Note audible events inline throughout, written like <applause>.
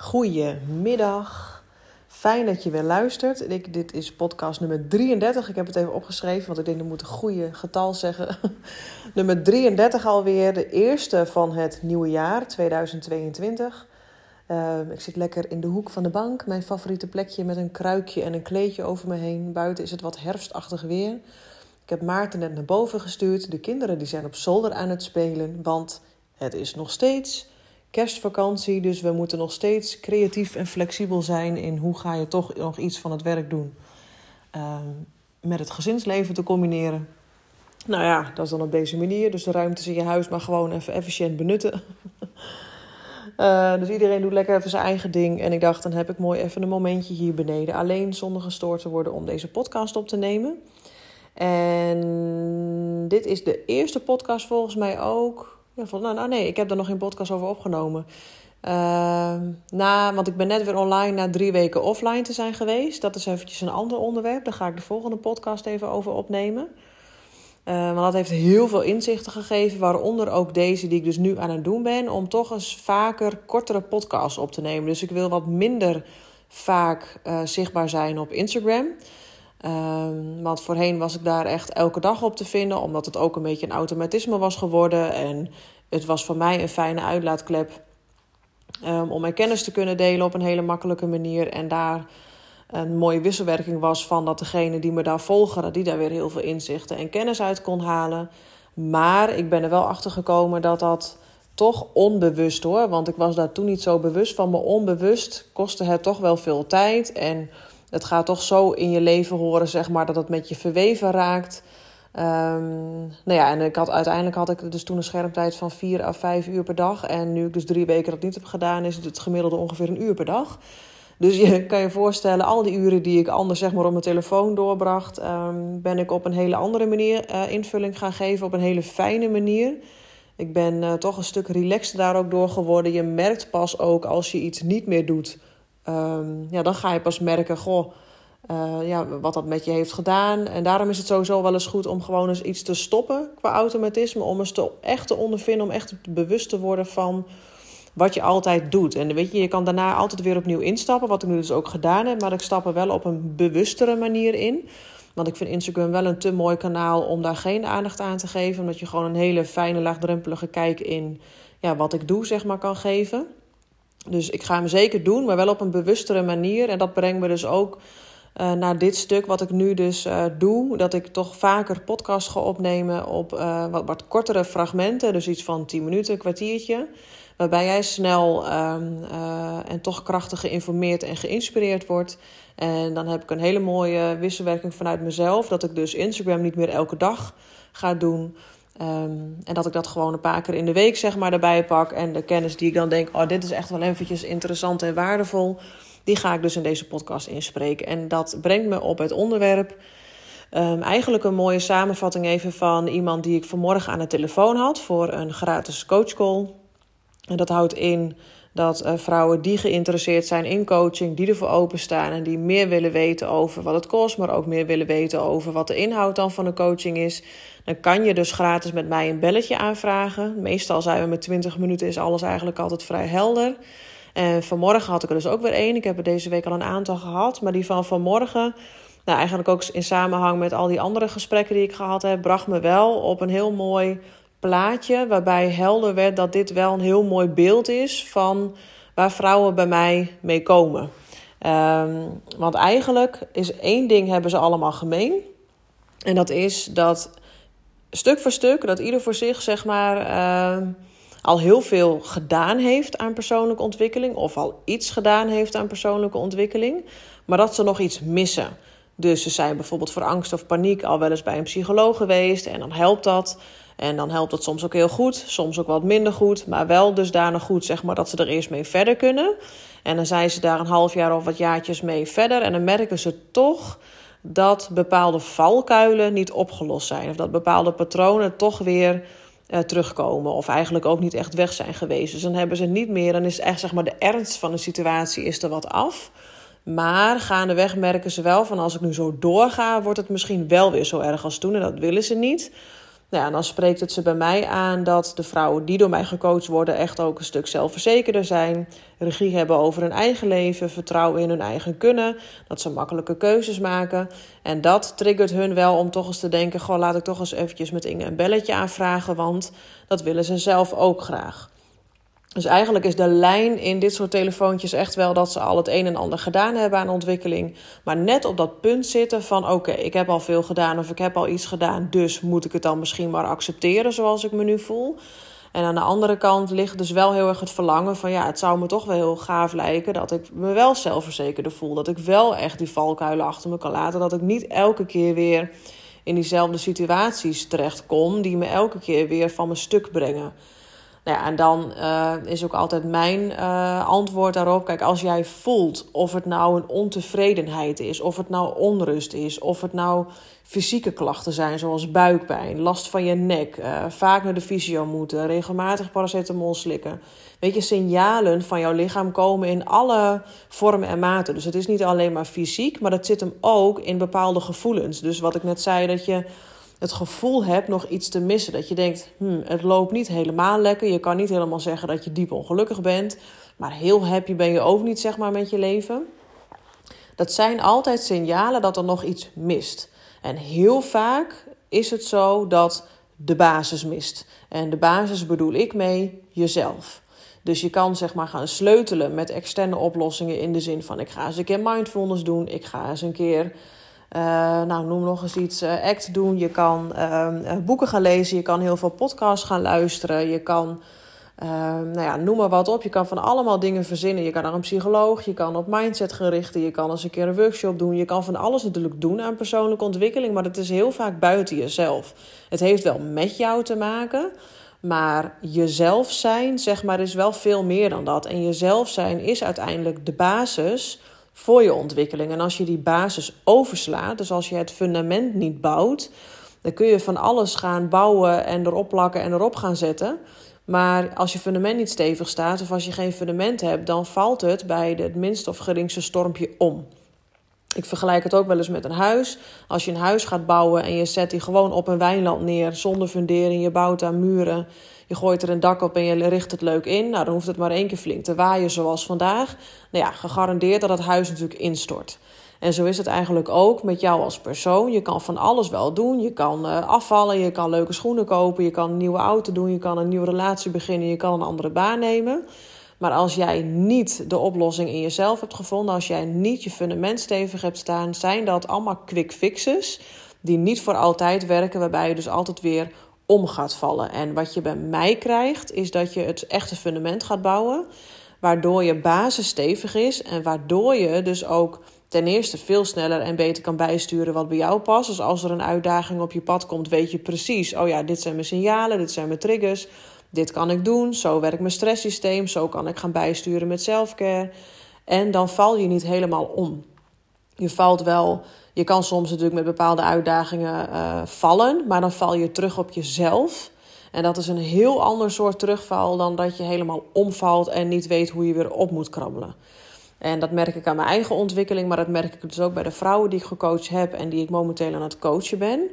Goedemiddag. Fijn dat je weer luistert. Ik, dit is podcast nummer 33. Ik heb het even opgeschreven, want ik denk dat moet een goede getal zeggen. <laughs> nummer 33 alweer. De eerste van het nieuwe jaar, 2022. Ehm, ik zit lekker in de hoek van de bank. Mijn favoriete plekje met een kruikje en een kleedje over me heen. Buiten is het wat herfstachtig weer. Ik heb Maarten net naar boven gestuurd. De kinderen die zijn op zolder aan het spelen, want het is nog steeds kerstvakantie. Dus we moeten nog steeds creatief en flexibel zijn in hoe ga je toch nog iets van het werk doen. Ehm, met het gezinsleven te combineren. Nou ja, dat is dan op deze manier. Dus de ruimtes in je huis maar gewoon even efficiënt benutten. Uh, <laughs> dus iedereen doet lekker even zijn eigen ding. En ik dacht, dan heb ik mooi even een momentje hier beneden. Alleen zonder gestoord te worden om deze podcast op te nemen. En dit is de eerste podcast volgens mij ook ja, van, nou, nou nee, ik heb er nog geen podcast over opgenomen. Uh, na, want ik ben net weer online na drie weken offline te zijn geweest. Dat is eventjes een ander onderwerp. Daar ga ik de volgende podcast even over opnemen. Uh, want dat heeft heel veel inzichten gegeven, waaronder ook deze die ik dus nu aan het doen ben, om toch eens vaker kortere podcasts op te nemen. Dus ik wil wat minder vaak uh, zichtbaar zijn op Instagram. Um, want voorheen was ik daar echt elke dag op te vinden, omdat het ook een beetje een automatisme was geworden. En het was voor mij een fijne uitlaatklep um, om mijn kennis te kunnen delen op een hele makkelijke manier. En daar een mooie wisselwerking was van dat degene die me daar volgen, dat die daar weer heel veel inzichten en kennis uit kon halen. Maar ik ben er wel achter gekomen dat dat toch onbewust hoor, want ik was daar toen niet zo bewust van, maar onbewust kostte het toch wel veel tijd en het gaat toch zo in je leven horen, zeg maar, dat het met je verweven raakt. Um, nou ja, en ik had, uiteindelijk had ik dus toen een schermtijd van 4 à 5 uur per dag. En nu ik dus drie weken dat niet heb gedaan, is het gemiddelde ongeveer een uur per dag. Dus je <laughs> kan je voorstellen, al die uren die ik anders zeg maar op mijn telefoon doorbracht, um, ben ik op een hele andere manier uh, invulling gaan geven, op een hele fijne manier. Ik ben uh, toch een stuk relaxter daar ook door geworden. Je merkt pas ook als je iets niet meer doet um, ja, dan ga je pas merken, goh, uh, ja, wat dat met je heeft gedaan. En daarom is het sowieso wel eens goed om gewoon eens iets te stoppen qua automatisme. Om eens te, echt te ondervinden, om echt bewust te worden van wat je altijd doet. En weet je, je kan daarna altijd weer opnieuw instappen, wat ik nu dus ook gedaan heb. Maar ik stap er wel op een bewustere manier in. Want ik vind Instagram wel een te mooi kanaal om daar geen aandacht aan te geven. Omdat je gewoon een hele fijne, laagdrempelige kijk in ja, wat ik doe, zeg maar, kan geven. Dus ik ga hem zeker doen, maar wel op een bewustere manier. En dat brengt me dus ook uh, naar dit stuk wat ik nu dus uh, doe. Dat ik toch vaker podcast ga opnemen op uh, wat, kortere fragmenten. Dus iets van 10 minuten, kwartiertje. Waarbij jij snel um, en toch krachtig geïnformeerd en geïnspireerd wordt. En dan heb ik een hele mooie wisselwerking vanuit mezelf. Dat ik dus Instagram niet meer elke dag ga doen. Um, en dat ik dat gewoon een paar keer in de week zeg maar erbij pak. En de kennis die ik dan denk, oh dit is echt wel eventjes interessant en waardevol. Die ga ik dus in deze podcast inspreken. En dat brengt me op het onderwerp. Um, eigenlijk een mooie samenvatting even van iemand die ik vanmorgen aan de telefoon had voor een gratis coachcall. En dat houdt in dat uh, vrouwen die geïnteresseerd zijn in coaching, die ervoor openstaan en die meer willen weten over wat het kost, maar ook meer willen weten over wat de inhoud dan van de coaching is, dan kan je dus gratis met mij een belletje aanvragen. Meestal zijn we met 20 minuten, is alles eigenlijk altijd vrij helder. En vanmorgen had ik er dus ook weer één. Ik heb er deze week al een aantal gehad, maar die van vanmorgen, nou eigenlijk ook in samenhang met al die andere gesprekken die ik gehad heb, bracht me wel op een heel mooi plaatje waarbij helder werd dat dit wel een heel mooi beeld is van waar vrouwen bij mij mee komen. Um, want eigenlijk is één ding hebben ze allemaal gemeen. En dat is dat stuk voor stuk, dat ieder voor zich zeg maar uh, al heel veel gedaan heeft aan persoonlijke ontwikkeling. Of al iets gedaan heeft aan persoonlijke ontwikkeling. Maar dat ze nog iets missen. Dus ze zijn bijvoorbeeld voor angst of paniek al wel eens bij een psycholoog geweest. En dan helpt dat. En dan helpt het soms ook heel goed, soms ook wat minder goed, maar wel dusdanig goed zeg maar, dat ze er eerst mee verder kunnen. En dan zijn ze daar een half jaar of wat jaartjes mee verder en dan merken ze toch dat bepaalde valkuilen niet opgelost zijn. Of dat bepaalde patronen toch weer uh, terugkomen. Of eigenlijk ook niet echt weg zijn geweest. Dus dan hebben ze niet meer, dan is echt zeg maar de ernst van de situatie is er wat af. Maar gaandeweg merken ze wel van als ik nu zo doorga, wordt het misschien wel weer zo erg als toen. En dat willen ze niet. Nou ja, dan spreekt het ze bij mij aan dat de vrouwen die door mij gecoacht worden echt ook een stuk zelfverzekerder zijn, regie hebben over hun eigen leven, vertrouwen in hun eigen kunnen, dat ze makkelijke keuzes maken. En dat triggert hun wel om toch eens te denken: goh, laat ik toch eens eventjes met Inge een belletje aanvragen, want dat willen ze zelf ook graag. Dus eigenlijk is de lijn in dit soort telefoontjes echt wel dat ze al het een en ander gedaan hebben aan ontwikkeling. Maar net op dat punt zitten van oké, ik heb al veel gedaan of ik heb al iets gedaan, dus moet ik het dan misschien maar accepteren zoals ik me nu voel. En aan de andere kant ligt dus wel heel erg het verlangen van ja, het zou me toch wel heel gaaf lijken dat ik me wel zelfverzekerder voel. Dat ik wel echt die valkuilen achter me kan laten. Dat ik niet elke keer weer in diezelfde situaties terechtkom die me elke keer weer van mijn stuk brengen. Ja, en dan uh, is ook altijd mijn uh, antwoord daarop. Kijk, als jij voelt of het nou een ontevredenheid is, of het nou onrust is, of het nou fysieke klachten zijn, zoals buikpijn, last van je nek, uh, vaak naar de fysio moeten, regelmatig paracetamol slikken. Weet je, signalen van jouw lichaam komen in alle vormen en maten. Dus het is niet alleen maar fysiek, maar het zit hem ook in bepaalde gevoelens. Dus wat ik net zei, dat je het gevoel hebt nog iets te missen. Dat je denkt, hmm, het loopt niet helemaal lekker. Je kan niet helemaal zeggen dat je diep ongelukkig bent. Maar heel happy ben je ook niet, zeg maar, met je leven. Dat zijn altijd signalen dat er nog iets mist. En heel vaak is het zo dat de basis mist. En de basis bedoel ik mee jezelf. Dus je kan zeg maar gaan sleutelen met externe oplossingen in de zin van ik ga eens een keer mindfulness doen, ik ga eens een keer uh, nou, noem nog eens iets. Uh, act doen. Je kan uh, boeken gaan lezen. Je kan heel veel podcasts gaan luisteren. Je kan, ehm, nou ja, noem maar wat op. Je kan van allemaal dingen verzinnen. Je kan naar een psycholoog. Je kan op mindset gaan richten. Je kan eens een keer een workshop doen. Je kan van alles natuurlijk doen aan persoonlijke ontwikkeling. Maar het is heel vaak buiten jezelf. Het heeft wel met jou te maken. Maar jezelf zijn, zeg maar, is wel veel meer dan dat. En jezelf zijn is uiteindelijk de basis voor je ontwikkeling. En als je die basis overslaat, dus als je het fundament niet bouwt, dan kun je van alles gaan bouwen en erop plakken en erop gaan zetten. Maar als je fundament niet stevig staat of als je geen fundament hebt, dan valt het bij het minste of geringste stormpje om. Ik vergelijk het ook wel eens met een huis. Als je een huis gaat bouwen en je zet die gewoon op een wijnland neer zonder fundering, je bouwt aan muren, je gooit er een dak op en je richt het leuk in. Nou, dan hoeft het maar één keer flink te waaien zoals vandaag. Nou ja, gegarandeerd dat het huis natuurlijk instort. En zo is het eigenlijk ook met jou als persoon. Je kan van alles wel doen. Je kan uh, afvallen, je kan leuke schoenen kopen, je kan een nieuwe auto doen, je kan een nieuwe relatie beginnen, je kan een andere baan nemen. Maar als jij niet de oplossing in jezelf hebt gevonden, als jij niet je fundament stevig hebt staan, zijn dat allemaal quick fixes die niet voor altijd werken, waarbij je dus altijd weer om gaat vallen. En wat je bij mij krijgt, is dat je het echte fundament gaat bouwen, waardoor je basis stevig is en waardoor je dus ook ten eerste veel sneller en beter kan bijsturen wat bij jou past. Dus als er een uitdaging op je pad komt, weet je precies: oh ja, dit zijn mijn signalen, dit zijn mijn triggers. Dit kan ik doen, zo werkt mijn stresssysteem, zo kan ik gaan bijsturen met selfcare. En dan val je niet helemaal om. Je valt wel, je kan soms natuurlijk met bepaalde uitdagingen uh, vallen, maar dan val je terug op jezelf. En dat is een heel ander soort terugval dan dat je helemaal omvalt en niet weet hoe je weer op moet krabbelen. En dat merk ik aan mijn eigen ontwikkeling, maar dat merk ik dus ook bij de vrouwen die ik gecoacht heb en die ik momenteel aan het coachen ben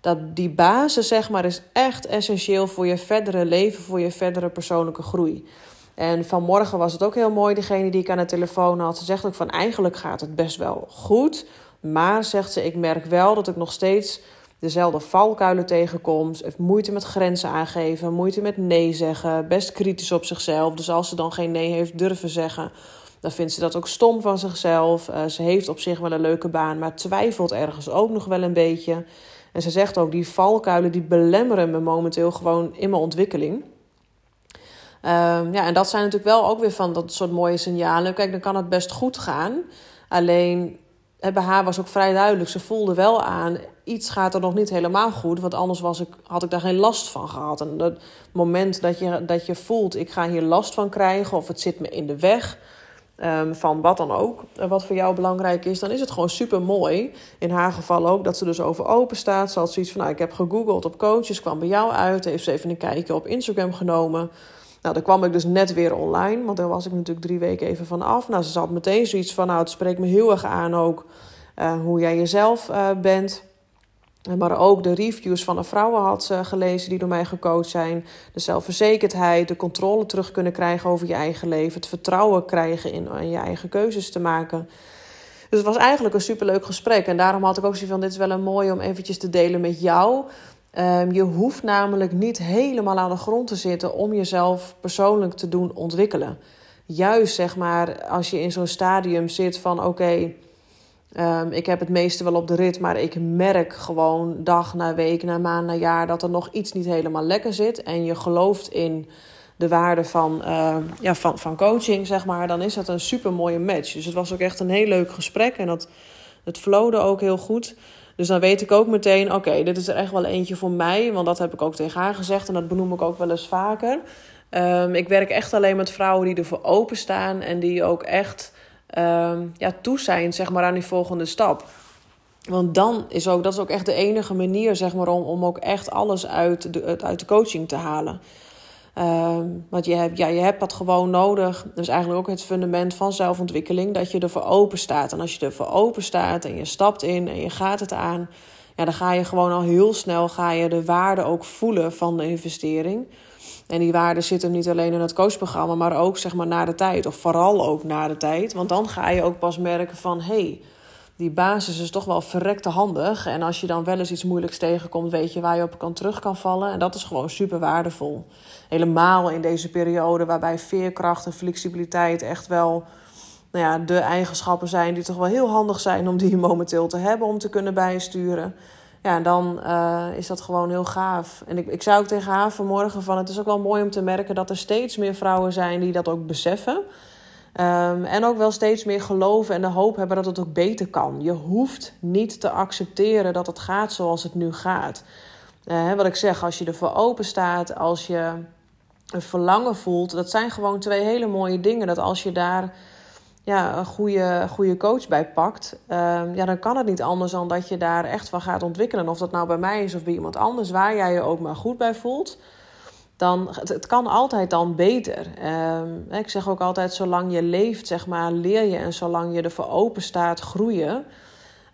dat die basis, zeg maar, is echt essentieel voor je verdere leven, voor je verdere persoonlijke groei. En vanmorgen was het ook heel mooi, degene die ik aan de telefoon had. Ze zegt ook van eigenlijk gaat het best wel goed. Maar zegt ze, ik merk wel dat ik nog steeds dezelfde valkuilen tegenkom. Heeft moeite met grenzen aangeven, moeite met nee zeggen. Best kritisch op zichzelf. Dus als ze dan geen nee heeft durven zeggen, dan vindt ze dat ook stom van zichzelf. Uh, ze heeft op zich wel een leuke baan, maar twijfelt ergens ook nog wel een beetje. En ze zegt ook, die valkuilen die belemmeren me momenteel gewoon in mijn ontwikkeling. Um, ja, en dat zijn natuurlijk wel ook weer van dat soort mooie signalen. Kijk, dan kan het best goed gaan. Alleen, bij haar was ook vrij duidelijk. Ze voelde wel aan, iets gaat er nog niet helemaal goed. Want anders was ik, had ik daar geen last van gehad. En het moment dat je, dat je voelt, ik ga hier last van krijgen... of het zit me in de weg Ehm, van wat dan ook, wat voor jou belangrijk is, dan is het gewoon super mooi. In haar geval ook dat ze dus over open staat. Ze had zoiets van: nou, ik heb gegoogeld op coaches, kwam bij jou uit, heeft ze even een kijkje op Instagram genomen. Nou, daar kwam ik dus net weer online, want daar was ik natuurlijk drie weken even van af. Nou, ze zat meteen zoiets van: nou, het spreekt me heel erg aan ook uh, hoe jij jezelf uh, bent. Maar ook de reviews van de vrouwen had ze gelezen die door mij gecoacht zijn. De zelfverzekerdheid, de controle terug kunnen krijgen over je eigen leven. Het vertrouwen krijgen in, je eigen keuzes te maken. Dus het was eigenlijk een superleuk gesprek. En daarom had ik ook zoiets van: dit is wel een mooi om eventjes te delen met jou. Ehm, je hoeft namelijk niet helemaal aan de grond te zitten om jezelf persoonlijk te doen ontwikkelen. Juist zeg maar als je in zo'n stadium zit van: oké. Ehm, ik heb het meeste wel op de rit, maar ik merk gewoon dag na week, na maand, na jaar dat er nog iets niet helemaal lekker zit. En je gelooft in de waarde van, ehm, ja, van, van coaching, zeg maar. Dan is dat een super mooie match. Dus het was ook echt een heel leuk gesprek en dat, het flowde ook heel goed. Dus dan weet ik ook meteen, oké, dit is er echt wel eentje voor mij. Want dat heb ik ook tegen haar gezegd en dat benoem ik ook wel eens vaker. Ehm, ik werk echt alleen met vrouwen die ervoor openstaan en die ook echt um, ja, toe zijn zeg maar, aan die volgende stap. Want dan is ook, dat is ook echt de enige manier zeg maar, om, om ook echt alles uit de, uit de coaching te halen. Um, want je hebt, ja, je hebt dat gewoon nodig. Dat is eigenlijk ook het fundament van zelfontwikkeling. Dat je ervoor open staat. En als je ervoor open staat en je stapt in en je gaat het aan. Ja, dan ga je gewoon al heel snel ga je de waarde ook voelen van de investering. En die waarde zit hem niet alleen in het coachprogramma, maar ook zeg maar na de tijd. Of vooral ook na de tijd. Want dan ga je ook pas merken van hé, hey, die basis is toch wel verrekte handig. En als je dan wel eens iets moeilijks tegenkomt, weet je waar je op kan terug kan vallen. En dat is gewoon super waardevol. Helemaal in deze periode waarbij veerkracht en flexibiliteit echt wel nou ja, de eigenschappen zijn die toch wel heel handig zijn om die <laughs> momenteel te hebben om te kunnen bijsturen ja, dan uh, is dat gewoon heel gaaf. En ik, ik zei ook tegen haar vanmorgen van... het is ook wel mooi om te merken dat er steeds meer vrouwen zijn... die dat ook beseffen. Um, en ook wel steeds meer geloven en de hoop hebben dat het ook beter kan. Je hoeft niet te accepteren dat het gaat zoals het nu gaat. Uh, wat ik zeg, als je ervoor open staat, als je een verlangen voelt... dat zijn gewoon twee hele mooie dingen. Dat als je daar ja, een goede, goede coach bij pakt, ehm, ja, dan kan het niet anders dan dat je daar echt van gaat ontwikkelen. Of dat nou bij mij is of bij iemand anders, waar jij je ook maar goed bij voelt. Dan, het, kan altijd dan beter. Um, ik zeg ook altijd, zolang je leeft, zeg maar, leer je. En zolang je ervoor open staat, groeien.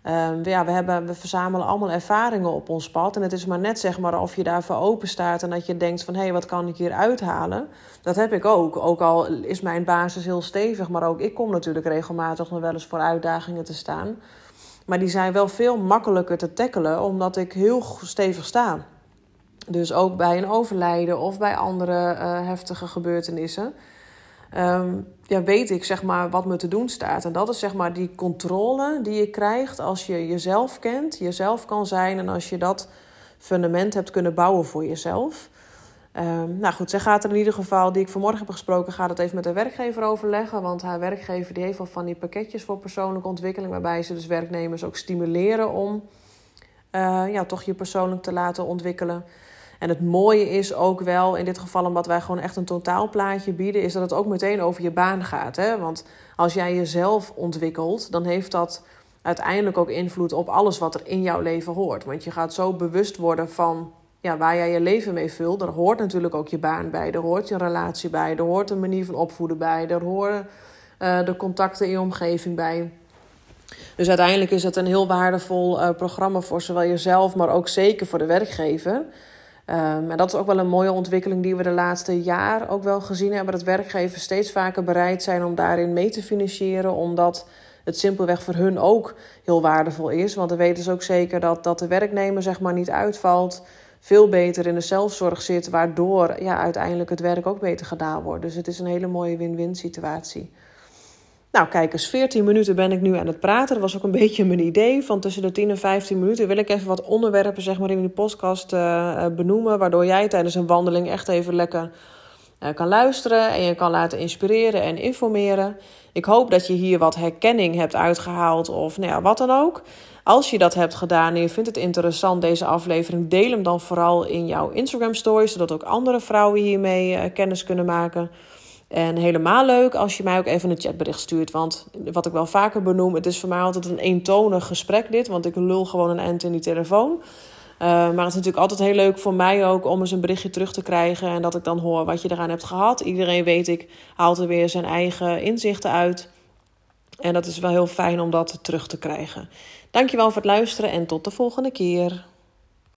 Um, ja, we, hebben, we verzamelen allemaal ervaringen op ons pad. En het is maar net zeg maar, of je daarvoor open staat en dat je denkt van hé, hey, wat kan ik hier uithalen? Dat heb ik ook. Ook al is mijn basis heel stevig, maar ook ik kom natuurlijk regelmatig nog wel eens voor uitdagingen te staan. Maar die zijn wel veel makkelijker te tackelen, omdat ik heel stevig sta. Dus ook bij een overlijden of bij andere uh, heftige gebeurtenissen. Um, ja, weet ik zeg maar wat me te doen staat. En dat is zeg maar die controle die je krijgt als je jezelf kent, jezelf kan zijn en als je dat fundament hebt kunnen bouwen voor jezelf. Um, nou goed, zij gaat er in ieder geval, die ik vanmorgen heb gesproken, gaat het even met haar werkgever overleggen. Want haar werkgever die heeft al van die pakketjes voor persoonlijke ontwikkeling, waarbij ze dus werknemers ook stimuleren om uh, ja, toch je persoonlijk te laten ontwikkelen. En het mooie is ook wel, in dit geval omdat wij gewoon echt een totaalplaatje bieden, is dat het ook meteen over je baan gaat. Hè? Want als jij jezelf ontwikkelt, dan heeft dat uiteindelijk ook invloed op alles wat er in jouw leven hoort. Want je gaat zo bewust worden van ja, waar jij je leven mee vult. Daar hoort natuurlijk ook je baan bij, er hoort je relatie bij, er hoort een manier van opvoeden bij, er horen uh, de contacten in je omgeving bij. Dus uiteindelijk is het een heel waardevol uh, programma voor zowel jezelf, maar ook zeker voor de werkgever. Um, en dat is ook wel een mooie ontwikkeling die we de laatste jaar ook wel gezien hebben. Dat werkgevers steeds vaker bereid zijn om daarin mee te financieren. Omdat het simpelweg voor hun ook heel waardevol is. Want dan weten ze ook zeker dat, dat de werknemer zeg maar niet uitvalt. Veel beter in de zelfzorg zit. Waardoor ja, uiteindelijk het werk ook beter gedaan wordt. Dus het is een hele mooie win-win situatie. Nou, kijk eens, 14 minuten ben ik nu aan het praten. Dat was ook een <laughs> beetje mijn idee. Van tussen de 10 en 15 minuten wil ik even wat onderwerpen zeg maar, in die podcast uh, benoemen. Waardoor jij tijdens een wandeling echt even lekker uh, kan luisteren. En je kan laten inspireren en informeren. Ik hoop dat je hier wat herkenning hebt uitgehaald. Of nou ja, wat dan ook. Als je dat hebt gedaan en je vindt het interessant, deze aflevering, deel hem dan vooral in jouw Instagram story. Zodat ook andere vrouwen hiermee kennis kunnen maken. En helemaal leuk als je mij ook even een chatbericht stuurt. Want wat ik wel vaker benoem, het is voor mij altijd een eentonig gesprek dit. Want ik lul gewoon een eind in die telefoon. Uh, maar het is natuurlijk altijd heel leuk voor mij ook om eens een berichtje terug te krijgen. En dat ik dan hoor wat je eraan hebt gehad. Iedereen weet ik, haalt er weer zijn eigen inzichten uit. En dat is wel heel fijn om dat terug te krijgen. Dankjewel voor het luisteren en tot de volgende keer.